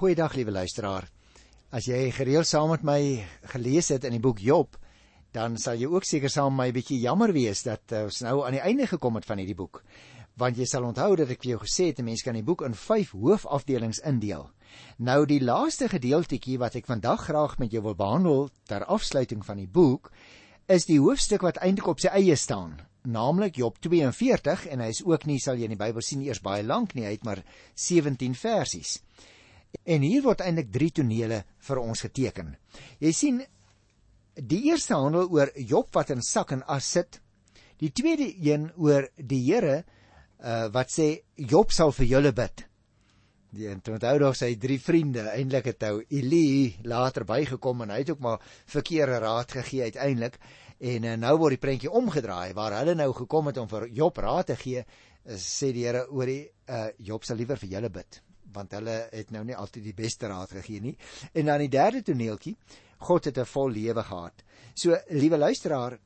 Goeiedag liewe luisteraar. As jy gereeld saam met my gelees het in die boek Job, dan sal jy ook seker saam met my 'n bietjie jammer wees dat uh, ons nou aan die einde gekom het van hierdie boek. Want jy sal onthou dat ek vir jou gesê het 'n mens kan die boek in 5 hoofafdelings indeel. Nou die laaste gedeeltjie wat ek vandag graag met jou wil behandel ter afsluiting van die boek, is die hoofstuk wat eintlik op sy eie staan, naamlik Job 42 en hy is ook nie sal jy in die Bybel sien eers baie lank nie, hy het maar 17 versies. En hier word eintlik drie tonele vir ons geteken. Jy sien die eerste handel oor Job wat in sak en as sit. Die tweede een oor die Here uh, wat sê Job sal vir julle bid. Die onthou nog sy drie vriende, eintlik het ou Eli later bygekom en hy het ook maar verkeerde raad gegee uiteindelik. En uh, nou word die prentjie omgedraai waar hulle nou gekom het om vir Job raad te gee, sê die Here oor die uh, Job sal liewer vir julle bid want hulle het nou nie altyd die beste raad gegee nie. En dan die derde toneeltjie, God het 'n vol lewe gehad. So, liewe luisteraar,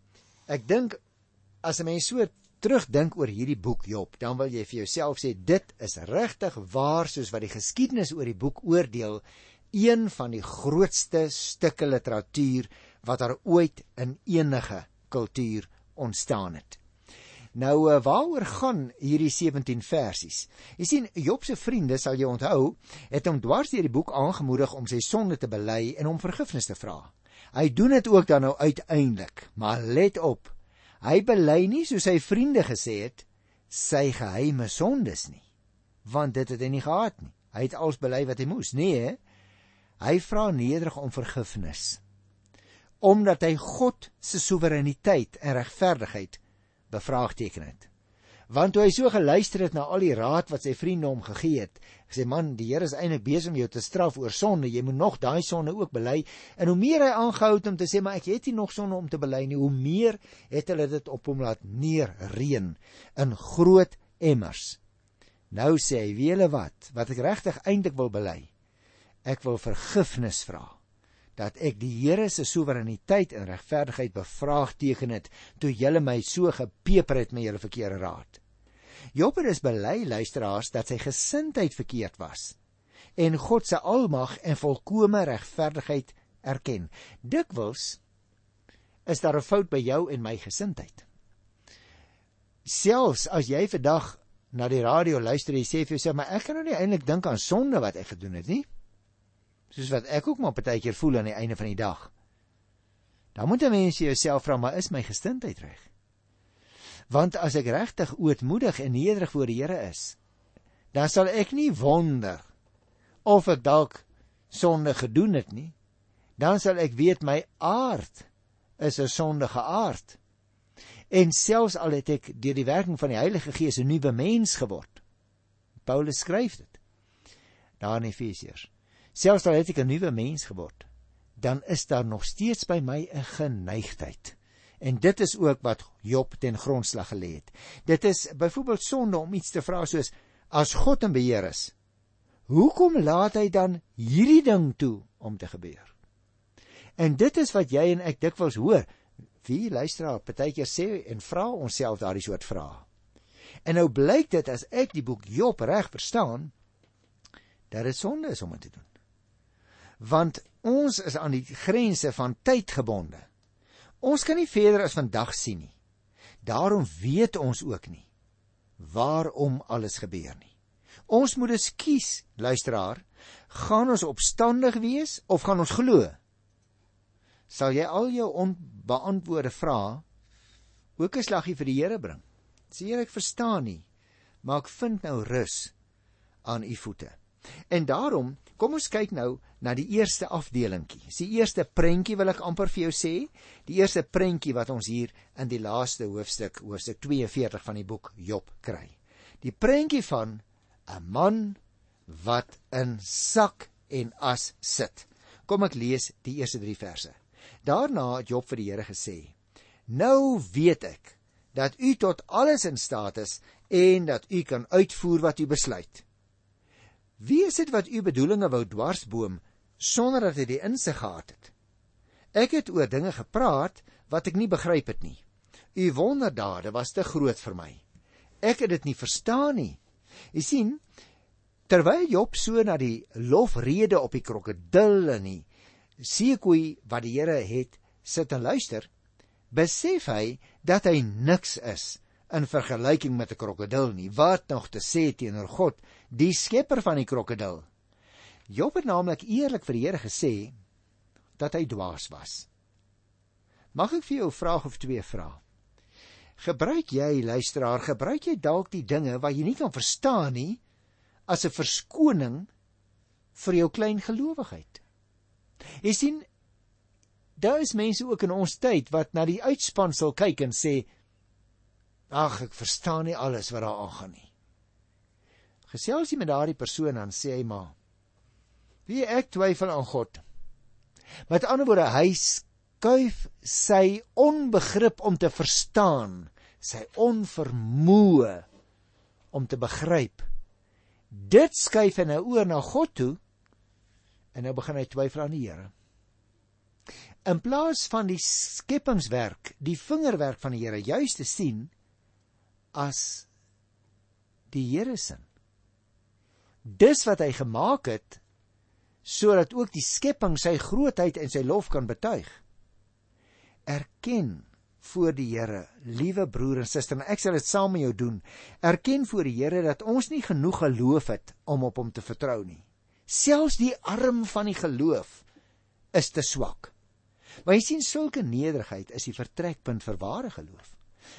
ek dink as 'n mens so terugdink oor hierdie boek Job, dan wil jy vir jouself sê dit is regtig waar soos wat die geskiedenis oor die boek oordeel, een van die grootste stukke literatuur wat daar ooit in enige kultuur ontstaan het. Nou eh, waaroor gaan hierdie 17 versies? Jy sien Job se vriende sal jy onthou, het hom dwars deur die boek aangemoedig om sy sonde te bely en om vergifnis te vra. Hy doen dit ook dan nou uiteindelik, maar let op. Hy bely nie soos sy vriende gesê het sy geheime sondes nie, want dit het hy nie gehad nie. Hy het als bely wat hy moes. Nee, hy vra nederig om vergifnis omdat hy God se soewereiniteit en regverdigheid bevraagteken het. Want toe hy so geluister het na al die raad wat sy vriende hom gegee het, gesê man, die Here is eintlik besig om jou te straf oor sonde. Jy moet nog daai sonde ook bely. En hoe meer hy aangehou het om te sê maar ek het nie nog sonde om te bely nie, hoe meer het hulle dit op hom laat neerreën in groot emmers. Nou sê hy, "Wie julle wat, wat ek regtig eintlik wil bely. Ek wil vergifnis vra." Dat ek die Here se soewereiniteit en regverdigheid bevraagteken het toe julle my so gepeper het met julle verkeerde raad. Job het bely luisteraars dat sy gesindheid verkeerd was en God se almag en volkomme regverdigheid erken. Dikwels is daar 'n fout by jou en my gesindheid. Selfs as jy vandag na die radio luister en jy sê vir jouself, maar ek kan nou nie eintlik dink aan sonde wat ek gedoen het nie soos wat ek ook maar baie keer voel aan die einde van die dag. Dan moet 'n mens jouself vra, maar is my gestindheid reg? Want as ek regtig ootmoedig en nederig voor die Here is, dan sal ek nie wonder of ek dalk sonde gedoen het nie. Dan sal ek weet my aard is 'n sondige aard. En selfs al het ek deur die werking van die Heilige Gees 'n nuwe mens geword. Paulus skryf dit. Daar in Efesiërs selfs al het ek 'n nuwe mens geword, dan is daar nog steeds by my 'n geneigtheid. En dit is ook wat Job ten grondslag gelê het. Dit is byvoorbeeld sonde om iets te vra soos as God in beheer is, hoekom laat hy dan hierdie ding toe om te gebeur? En dit is wat jy en ek dikwels hoor. Wie luisteraar partykeer sê en vra onsself daardie soort vrae. En nou blyk dit as ek die boek Job reg verstaan, dat dit sonde is om dit te doen want ons is aan die grense van tyd gebonde. Ons kan nie verder as vandag sien nie. Daarom weet ons ook nie waarom alles gebeur nie. Ons moet dus kies, luisteraar, gaan ons opstandig wees of gaan ons glo? Sal jy al jou onbeantwoorde vrae ook 'n slaggie vir die Here bring? Sê jy ek verstaan nie, maar ek vind nou rus aan u voete. En daarom Kom ons kyk nou na die eerste afdelingkie. Dis die eerste prentjie wil ek amper vir jou sê, die eerste prentjie wat ons hier in die laaste hoofstuk, hoofstuk 42 van die boek Job kry. Die prentjie van 'n man wat in sak en as sit. Kom ek lees die eerste 3 verse. Daarna het Job vir die Here gesê: "Nou weet ek dat u tot alles in staat is en dat u kan uitvoer wat u besluit." Wie is dit wat u bedoelinge wou dwarsboom sonder dat hy die insig gehad het? Ek het oor dinge gepraat wat ek nie begryp het nie. U wonderdade was te groot vir my. Ek het dit nie verstaan nie. U sien, Terwyl Job so na die lofrede op die krokodil en die seekoei wat die Here het sit en luister, besef hy dat hy niks is in vergelyking met 'n krokodil nie. Wat nog te sê teenoor God, die skepper van die krokodil? Job het naamlik eerlik vir die Here gesê dat hy dwaas was. Mag ek vir jou 'n vraag of twee vra? Gebruik jy luisteraar, gebruik jy dalk die dinge wat jy nie kan verstaan nie as 'n verskoning vir jou klein gelowigheid? Jy sien, daar is mense ook in ons tyd wat na die uitspansel kyk en sê Ag, ek verstaan nie alles wat daar aangaan nie. Gesels jy met daardie persoon dan sê hy maar: "Wie ek twyfel aan God." Met ander woorde, hy skuif sy onbegrip om te verstaan, sy onvermoë om te begryp. Dit skuif hy nou oor na God toe en nou begin hy twyfel aan die Here. In plaas van die skepingswerk, die vingerwerk van die Here juis te sien, as die Here se. Dis wat hy gemaak het sodat ook die skepping sy grootheid en sy lof kan betuig. Erken voor die Here, liewe broer en suster, en ek sal dit saam met jou doen. Erken voor die Here dat ons nie genoeg geloof het om op hom te vertrou nie. Selfs die arm van die geloof is te swak. Maar jy sien sulke nederigheid is die vertrekpunt vir ware geloof.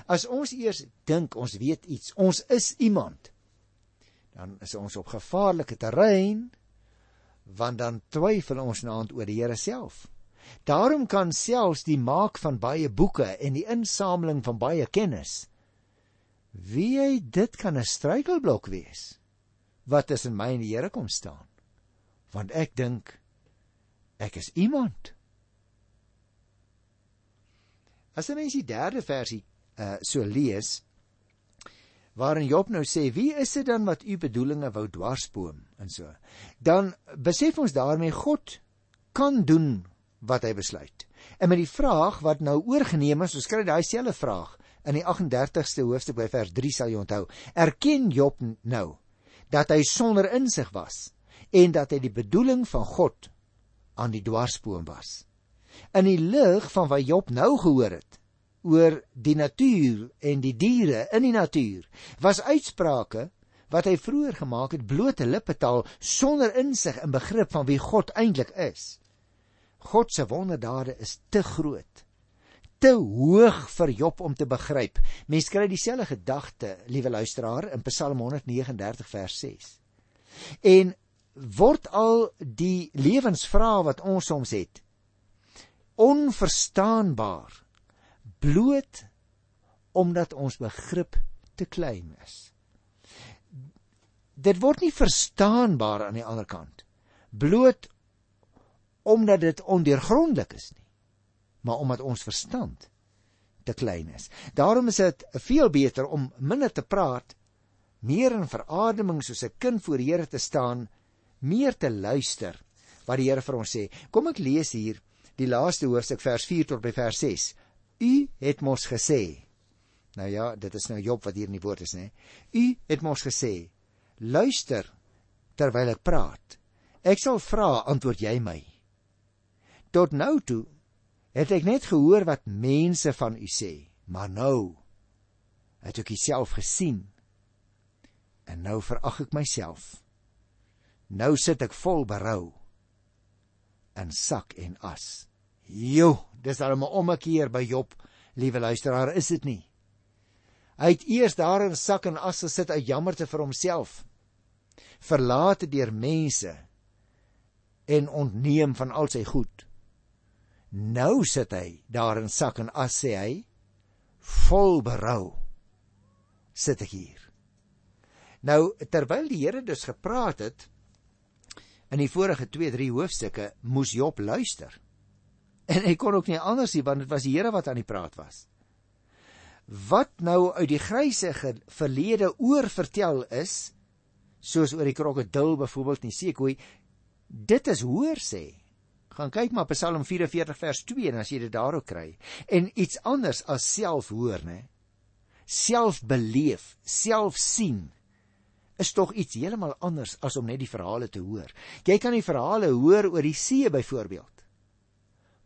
As ons eers dink ons weet iets, ons is iemand, dan is ons op gevaarlike terrein want dan twyfel ons naand oor die Here self. Daarom kan selfs die maak van baie boeke en die insameling van baie kennis wie hy dit kan 'n struikelblok wees wat tussen my en die Here kom staan. Want ek dink ek is iemand. As jy mens die derde versie uh so lees waarin Job nou sê wie is dit dan wat u bedoelinge wou dwarsboom? En so. Dan besef ons daarmee God kan doen wat hy besluit. En met die vraag wat nou oorgeneem is ons kry daai selfde vraag in die 38ste hoofstuk by vers 3 sal jy onthou. Erken Job nou dat hy sonder insig was en dat hy die bedoeling van God aan die dwarsboom was. In die lig van wat Job nou gehoor het oor die natuur en die diere in die natuur was uitsprake wat hy vroeër gemaak het blote lippetaal sonder insig en begrip van wie God eintlik is. God se wonderdade is te groot, te hoog vir Job om te begryp. Mense kry dieselfde gedagte, liewe luisteraar, in Psalm 139 vers 6. En word al die lewensvrae wat ons soms het onverstaanbaar bloot omdat ons begrip te klein is. Dit word nie verstaanbaar aan die ander kant bloot omdat dit ondeurgrondelik is nie, maar omdat ons verstand te klein is. Daarom is dit veel beter om minder te praat, meer in verademing soos 'n kind voor die Here te staan, meer te luister wat die Here vir ons sê. Kom ek lees hier die laaste hoofstuk vers 4 tot by vers 6. U het mos gesê. Nou ja, dit is nou Job wat hier in die woord is, nê. U het mos gesê: "Luister terwyl ek praat. Ek sal vra, antwoord jy my." Tot nou toe het ek net gehoor wat mense van u sê, maar nou het ek self gesien. En nou verag ek myself. Nou sit ek vol berou in sak en as. Jo, dis dan 'n ommekeer by Job, liewe luisteraar, is dit nie? Hy het eers daar in sak en as gesit uit jammerte vir homself, verlate deur mense en ontneem van al sy goed. Nou sit hy daar in sak en as sê hy, vol berou sit ek hier. Nou terwyl die Here dus gepraat het in die vorige 2-3 hoofstukke, moes Job luister. En hy kon ook nie anders nie want dit was die Here wat aan die praat was. Wat nou uit die gryse verlede oor vertel is, soos oor die krokodil byvoorbeeld in Sekoe, dit is hoor sê. Gaan kyk maar Psalm 44 vers 2 en as jy dit daar ook kry. En iets anders as self hoor, né? Self beleef, self sien is tog iets heeltemal anders as om net die verhale te hoor. Jy kan die verhale hoor oor die see byvoorbeeld.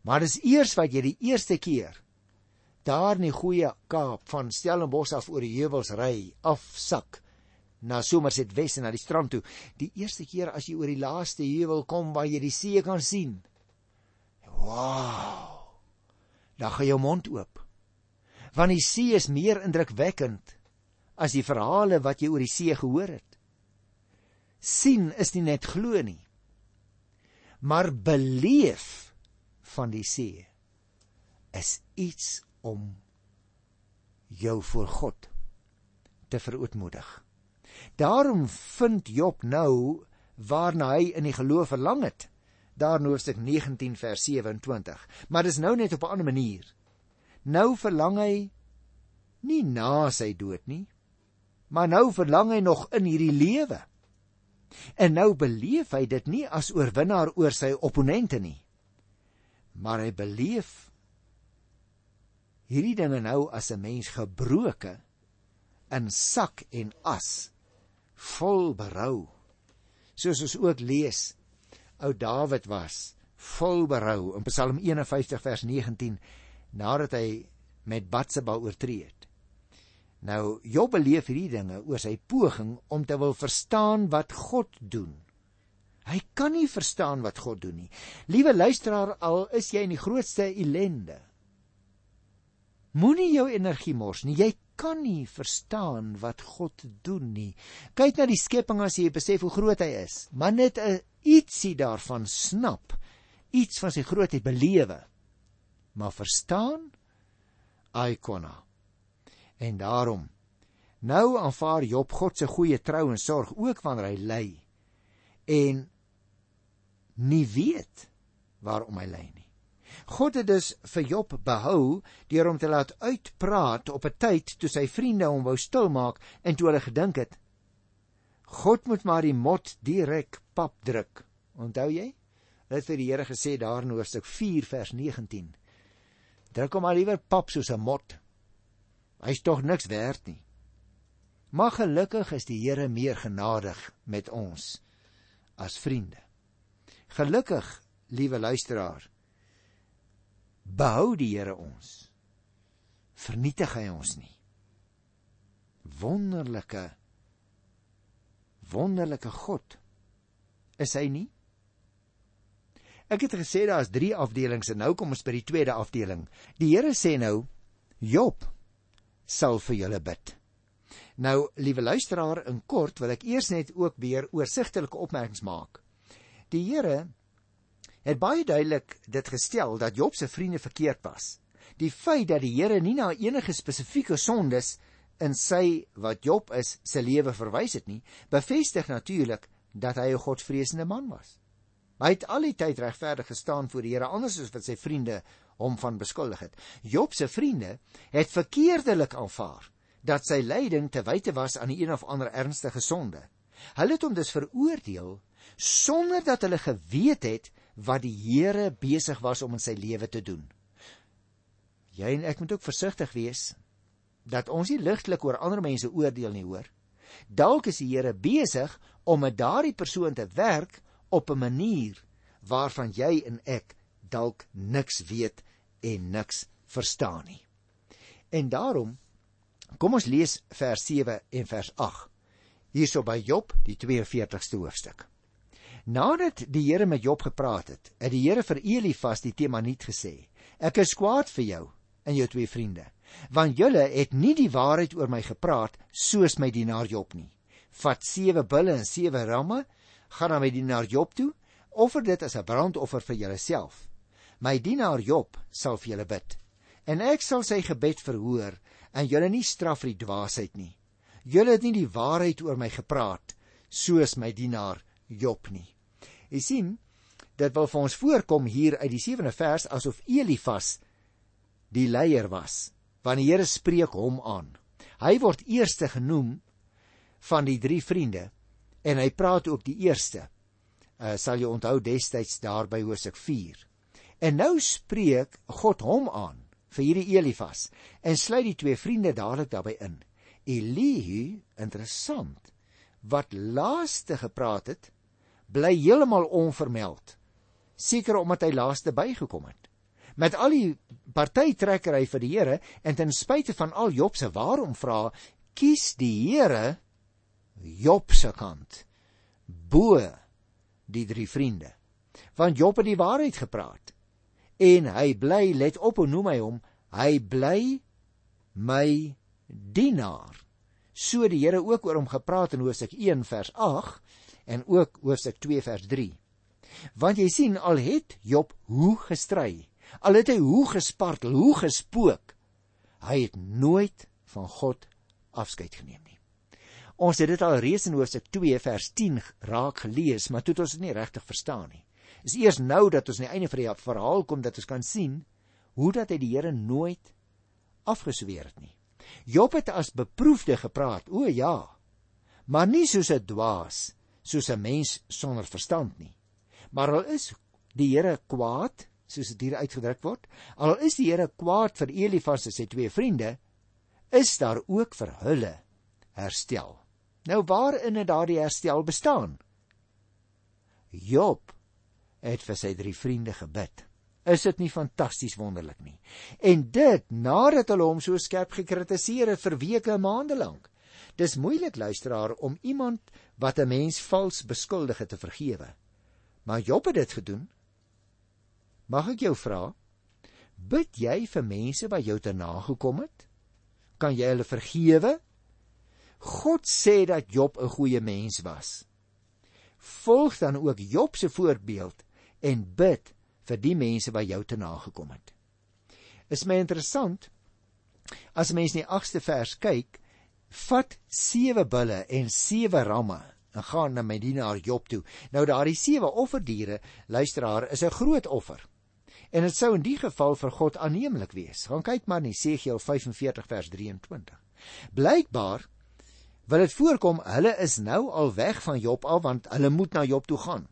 Maar dis eers wat jy die eerste keer daar in die goeie Kaap van Stellenbosch af oor die heuwels ry, afsak na Somerset Wes en na die strand toe. Die eerste keer as jy oor die laaste heuwel kom waar jy die see kan sien. Wow! Dan gaan jou mond oop. Want die see is meer indrukwekkend as die verhale wat jy oor die see gehoor het. sien is nie net glo nie, maar beleef van die see is iets om jou voor God te verootmoedig. Daarom vind Job nou waarna hy in die geloof verlang het. Daar in hoofstuk 19 vers 27. Maar dis nou net op 'n ander manier. Nou verlang hy nie na sy dood nie, maar nou verlang hy nog in hierdie lewe. En nou beleef hy dit nie as oorwinnaar oor sy opponente nie, maar hy beleef hierdie dinge nou as 'n mens gebroke in sak en as vol berou. Soos ons ook lees ou Dawid was vol berou in Psalm 51 vers 19 nadat hy met Batseba oortree het. Nou Job beleef hierdie dinge oor sy poging om te wil verstaan wat God doen Hy kan nie verstaan wat God doen nie. Liewe luisteraar, al is jy in die grootste ellende. Moenie jou energie mors nie. Jy kan nie verstaan wat God doen nie. Kyk na die skepping as jy besef hoe groot hy is. Maar net 'n ietsie daarvan snap. Iets van sy grootheid belewe. Maar verstaan? Aikona. En daarom nou aanvaar Job God se goeie trou en sorg ook wanneer hy ly en nie weet waarom hy ly nie. God het dus vir Job behou deur hom te laat uitpraat op 'n tyd toe sy vriende hom wou stilmaak en toe hulle gedink het God moet maar die mot direk pap druk. Onthou jy? Hulle het vir die Here gesê daar in Hoofstuk 4 vers 19. Druk hom maar liewer pap soos 'n mot. Hy's tog niks werd nie. Maar gelukkig is die Here meer genadig met ons as vriende. Gelukkig, liewe luisteraar, behou die Here ons. Vernietig hy ons nie. Wonderlike wonderlike God is hy nie? Ek het gesê daar's 3 afdelings en nou kom ons by die tweede afdeling. Die Here sê nou Job sal vir julle bid. Nou, liewe luisteraar, in kort wil ek eers net ook weer oorsigtelike opmerkings maak. Die Here het baie duidelik dit gestel dat Job se vriende verkeerd was. Die feit dat die Here nie na enige spesifieke sondes in sy wat Job is se lewe verwys het nie, bevestig natuurlik dat hy 'n godvreesende man was. Hy het al die tyd regverdig gestaan voor die Here anders as wat sy vriende hom van beskuldig het. Job se vriende het verkeerdelik aanvaar dat sy lyding te wyte was aan die een of ander ernstige sonde. Hulle het hom dus veroordeel sonder dat hulle geweet het wat die Here besig was om in sy lewe te doen. Jy en ek moet ook versigtig wees dat ons nie ligtelik oor ander mense oordeel nie, hoor. Dalk is die Here besig om met daardie persoon te werk op 'n manier waarvan jy en ek dalk niks weet en niks verstaan nie. En daarom kom ons lees vers 7 en vers 8 hierso by Job die 42ste hoofstuk. Nadat die Here met Job gepraat het, het die Here vir Elifas die Temaniet gesê: "Ek is kwaad vir jou en jou twee vriende, want julle het nie die waarheid oor my gepraat soos my dienaar Job nie. Vat sewe bulle en sewe ramme, gaan na my dienaar Job toe, offer dit as 'n brandoffer vir julleself. My dienaar Job sal vir julle bid, en ek sal sy gebed verhoor en julle nie straf vir die dwaasheid nie. Julle het nie die waarheid oor my gepraat soos my dienaar Job nie. Jy sien, dit wil vir ons voorkom hier uit die 7de vers asof Elifas die leier was, want die Here spreek hom aan. Hy word eerste genoem van die drie vriende en hy praat ook die eerste. Uh, sal jy onthou destyds daar by Hosea 4. En nou spreek God hom aan vir hierdie Elifas en sluit die twee vriende dadelik daarbey in. Elihu, interessant, wat laaste gepraat het, bly heeltemal onvermeld. Seker omdat hy laaste bygekom het. Met al die partytrekkery vir die Here en ten spyte van al Job se waarom vra, kies die Here Job se kant bo die drie vriende. Want Job het die waarheid gepraat. En hy bly, let op hoe noem hy hom, hy bly my dienaar. So die Here ook oor hom gepraat in Hosea 1 vers 8 en ook Hosea 2 vers 3. Want jy sien al het Job hoe gestry, al het hy hoe gespartel, hoe gespook, hy het nooit van God afskeid geneem nie. Ons het dit al reeds in Hosea 2 vers 10 raak gelees, maar toe het ons dit nie regtig verstaan nie. Dis eers nou dat ons aan die einde van die verhaal kom dat ons kan sien hoe dat hy die Here nooit afgesweer het nie. Job het as beproefde gepraat. O ja. Maar nie soos 'n dwaas, soos 'n mens sonder verstand nie. Maar al is die Here kwaad, soos dit hier uitgedruk word, al is die Here kwaad vir Elifas en sy twee vriende, is daar ook vir hulle herstel. Nou waarin het daardie herstel bestaan? Job het vir sy drie vriende gebid. Is dit nie fantasties wonderlik nie? En dit nadat hulle hom so skerp gekritiseer het vir weke en maande lank. Dis moeilik luisteraar om iemand wat 'n mens vals beskuldig het te vergewe. Maar Job het dit gedoen. Mag ek jou vra, bid jy vir mense wat jou te nagekom het? Kan jy hulle vergewe? God sê dat Job 'n goeie mens was. Volg dan ook Job se voorbeeld en bid vir die mense wat jou te nagekom het. Is my interessant as mense in die 8ste vers kyk, vat sewe bulle en sewe ramme en gaan na my dienaar Job toe. Nou daardie sewe offerdiere, luisteraar, is 'n groot offer. En dit sou in die geval vir God aanneemlik wees. Gaan kyk maar in Jesegiel 45 vers 23. Blykbaar wil dit voorkom hulle is nou al weg van Job af want hulle moet na Job toe gaan.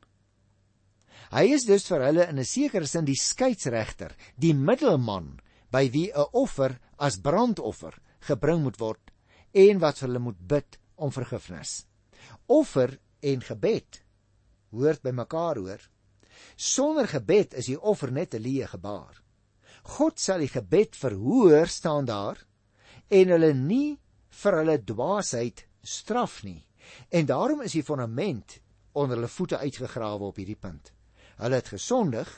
Hy is dus vir hulle in 'n sekere sin die skeieregter, die middelman by wie 'n offer as brandoffer gebring moet word en wat hulle moet bid om vergifnis. Offer en gebed hoort by mekaar hoor. Sonder gebed is die offer net 'n leë gebaar. God sal die gebed verhoor staan daar en hulle nie vir hulle dwaasheid straf nie. En daarom is die fondament onder hulle voete uitgegrawe op hierdie punt. Hulle het gesondig,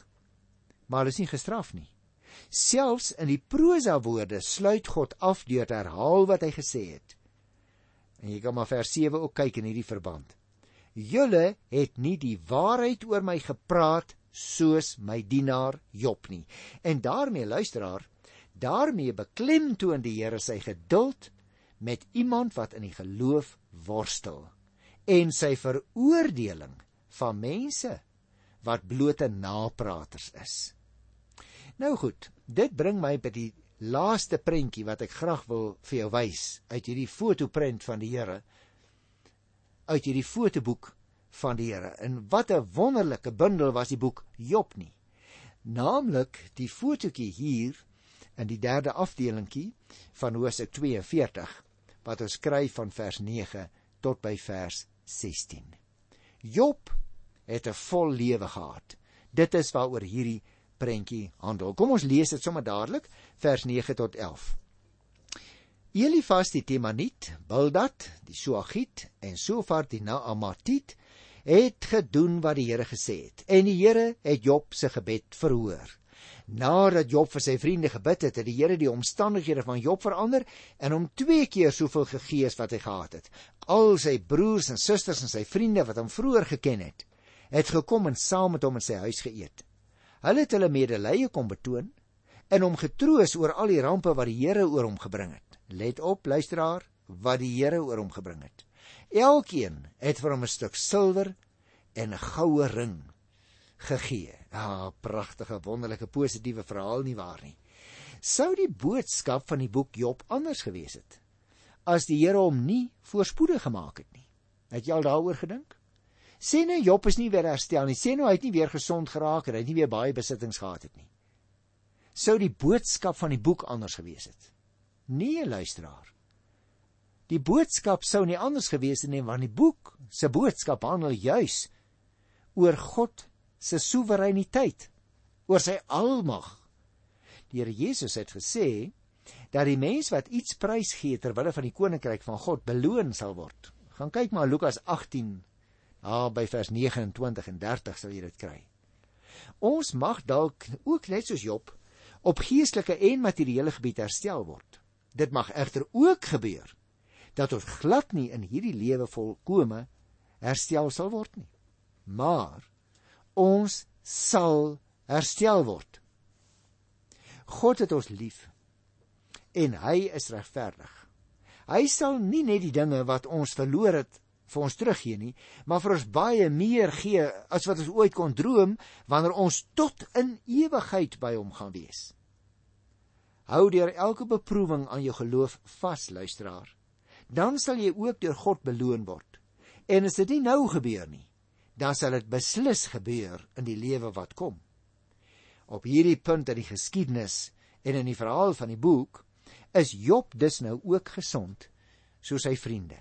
maar hulle is nie gestraf nie. Selfs in die prosa woorde sluit God af deur te herhaal wat hy gesê het. En jy kan maar vers 7 ook kyk in hierdie verband. Julle het nie die waarheid oor my gepraat soos my dienaar Job nie. En daarmee luisteraar, daarmee beklemtoon die Here sy geduld met iemand wat in die geloof worstel en sy veroordeling van mense wat blote napraters is. Nou goed, dit bring my by die laaste prentjie wat ek graag wil vir jou wys uit hierdie fotoprent van die Here uit hierdie fotoboek van die Here. En wat 'n wonderlike bundel was die boek Job nie. Naamlik die fotootjie hier in die derde afdelingkie van Hosea 42 wat ons skryf van vers 9 tot by vers 16. Job het 'n vol lewe gehad. Dit is waaroor hierdie prentjie handel. Kom ons lees dit sommer dadelik, vers 9 tot 11. Elifas die Temaniet, Bildad die Suagit en Sofar die Naamatit het gedoen wat die Here gesê het. En die Here het Job se gebed verhoor. Nadat Job vir sy vriende gebid het, het die Here die omstandighede van Job verander en hom twee keer soveel gegee as wat hy gehad het. Al sy broers en susters en sy vriende wat hom vroeër geken het, het gekom en saam met hom in sy huis geëet. Hulle het hulle medelee kom betoon en hom getroos oor al die rampe wat die Here oor hom gebring het. Let op, luisteraar, wat die Here oor hom gebring het. Elkeen het vir hom 'n stuk silwer en 'n goue ring gegee. Ah, pragtige, wonderlike, positiewe verhaal nie waar nie. Sou die boodskap van die boek Job anders gewees het as die Here hom nie voorspoedig gemaak het nie? Het jy al daaroor gedink? Sê nou Job is nie weer herstel nie. Sê nou hy het nie weer gesond geraak en hy het nie weer baie besittings gehad het nie. Sou die boodskap van die boek anders gewees het? Nee, luisteraar. Die boodskap sou nie anders gewees het nie want die boek se boodskap handel juis oor God se soewereiniteit, oor sy almag. Die Here Jesus het gesê dat die mens wat iets prysgee ter wille van die koninkryk van God beloon sal word. Gaan kyk maar Lukas 18 daar by vers 29 en 30 sal jy dit kry. Ons mag dalk ook net soos Job op geestelike en materiële gebied herstel word. Dit mag egter ook gebeur dat ons glad nie in hierdie lewe volkome herstel sal word nie. Maar ons sal herstel word. God het ons lief en hy is regverdig. Hy sal nie net die dinge wat ons verloor het vir ons teruggee nie, maar vir ons baie meer gee as wat ons ooit kon droom wanneer ons tot in ewigheid by hom gaan wees. Hou deur elke beproewing aan jou geloof vas, luisteraar. Dan sal jy ook deur God beloon word. En as dit nie nou gebeur nie, dan sal dit beslis gebeur in die lewe wat kom. Op hierdie punt in die geskiedenis en in die verhaal van die boek is Job dus nou ook gesond soos sy vriende.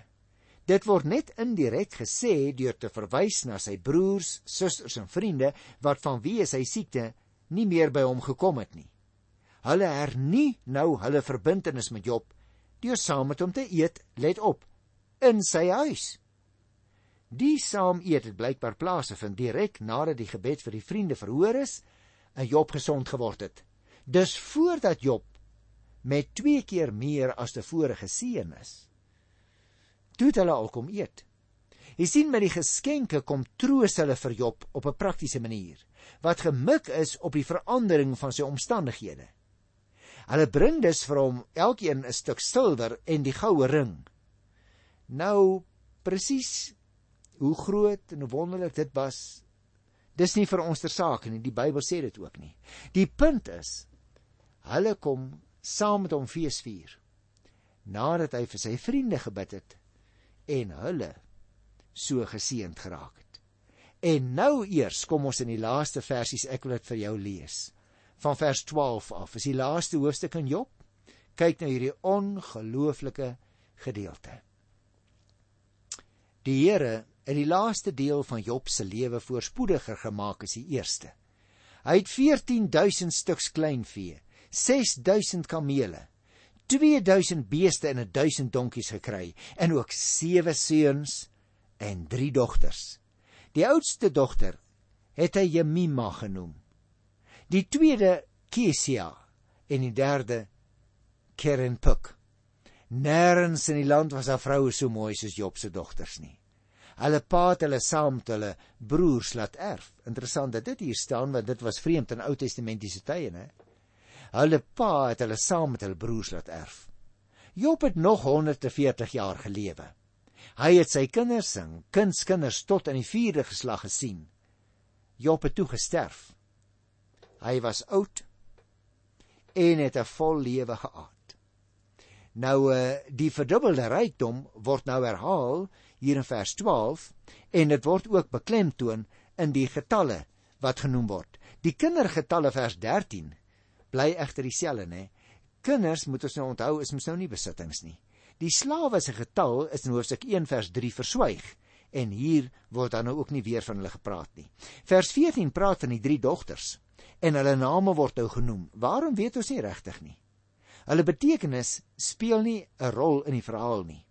Dit word net indirek gesê deur te verwys na sy broers, susters en vriende wat van wie sy siekte nie meer by hom gekom het nie. Hulle hernie nou hulle verbintenis met Job deur saam met hom te eet, let op, in sy huis. Die saam eet het blykbaar plaasgevind direk nadat die gebed vir die vriende verhoor is en Job gesond geword het. Dus voordat Job met twee keer meer as tevore geseën is toe het hulle al kom eet. Jy sien met die geskenke kom troos hulle vir Job op 'n praktiese manier wat gemik is op die verandering van sy omstandighede. Hulle bring dus vir hom elkeen 'n stuk silwer en die goue ring. Nou presies hoe groot en wonderlik dit was, dis nie vir ons ter saake nie. Die Bybel sê dit ook nie. Die punt is hulle kom saam met hom feesvier. Nadat hy vir sy vriende gebid het, en hulle so geseënd geraak het. En nou eers kom ons in die laaste versies ek wil dit vir jou lees. Van vers 12 af. Is die laaste hoofstuk in Job. Kyk nou hierdie ongelooflike gedeelte. Die Here het die laaste deel van Job se lewe voorspoediger gemaak as die eerste. Hy het 14000 stuks kleinvee, 6000 kamele, 2000 beeste en 1000 donkies gekry en ook sewe seuns en drie dogters. Die oudste dogter het hy Jemima genoem. Die tweede Kesia en die derde Kerenpuk. Nêrens in die land was daar vroue so mooi soos Job se dogters nie. Hulle pa het hulle saam met hulle broers laat erf. Interessant dat dit hier staan want dit was vreemd in Ou Testamentiese tye, né? Hulle pa het hulle saam met hulle broers laat erf. Job het nog 140 jaar gelewe. Hy het sy kinders en kindskinders tot in die 4de geslag gesien. Job het toe gesterf. Hy was oud en het 'n vol lewe gehad. Nou eh, die verdubbelde rykdom word nou herhaal hier in vers 12 en dit word ook beklemtoon in die getalle wat genoem word. Die kindergetalle vers bly egter dieselfde, nê? Kinders moet ons nou onthou is mos nou nie besittings nie. Die slawe se getal is in hoofstuk 1 vers 3 verswyg en hier word dan nou ook nie weer van hulle gepraat nie. Vers 14 praat van die drie dogters en hulle name word nou genoem. Waarom weet ons nie regtig nie? Hulle betekenis speel nie 'n rol in die verhaal nie.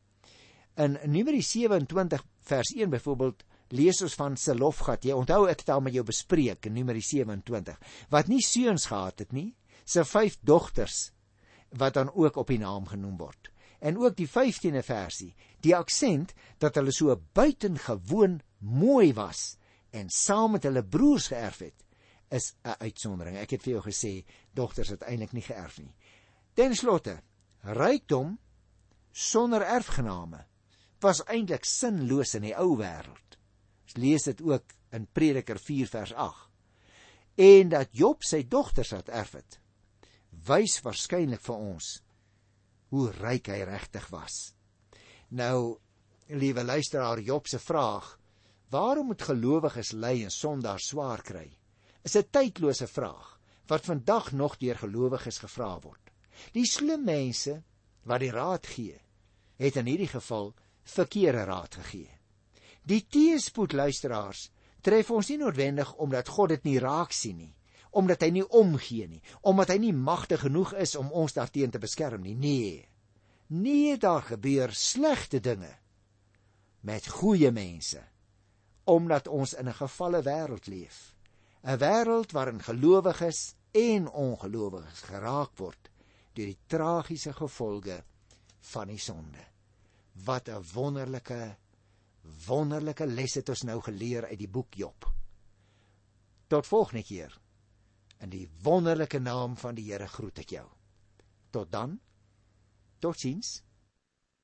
In Numeri 27 vers 1 byvoorbeeld lees ons van Selofgat. Jy onthou ek het al met jou bespreek in Numeri 27 wat nie seuns gehad het nie, se vyf dogters wat dan ook op die naam genoem word. En ook die 15de versie, die aksent dat hulle so buitengewoon mooi was en saam met hulle broers geërf het, is 'n uitsondering. Ek het vir jou gesê dogters het eintlik nie geërf nie. Ten slotte, rykdom sonder erfgename was eintlik sinloos in die ou wêreld. Ons lees dit ook in Prediker 4 vers 8. En dat Job sy dogters het erf het wys waarskynlik vir ons hoe ryk hy regtig was. Nou, liewe luisteraar, Job se vraag: Waarom moet gelowiges ly en sondaars swaar kry? Is 'n tydlose vraag wat vandag nog deur gelowiges gevra word. Die slim mense wat die raad gee het in hierdie geval verkeerde raad gegee. Die teespoed luisteraars tref ons nie noodwendig omdat God dit nie raak sien nie, omdat hy nie omgee nie, omdat hy nie magtig genoeg is om ons daarteen te beskerm nie. Nee. Nee, daar gebeur slegte dinge met goeie mense omdat ons in 'n gefalle wêreld leef. 'n Wêreld waarin gelowiges en ongelowiges geraak word deur die tragiese gevolge van die sonde. Wat 'n wonderlike wonderlike les het ons nou geleer uit die boek Job. Tot volgende keer. In die wonderlike naam van die Here groet ek jou. Tot dan. Totsiens.